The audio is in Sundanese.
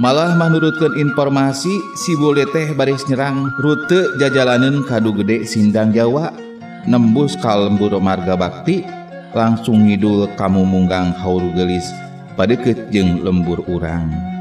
malah menurutkan informasi si bule teh baris nyerang rute jajalanan kadu gede sindang Jawa nembus kalembur marga bakti langsung ngidul kamu munggang hauru gelis pada kejeng lembur urang.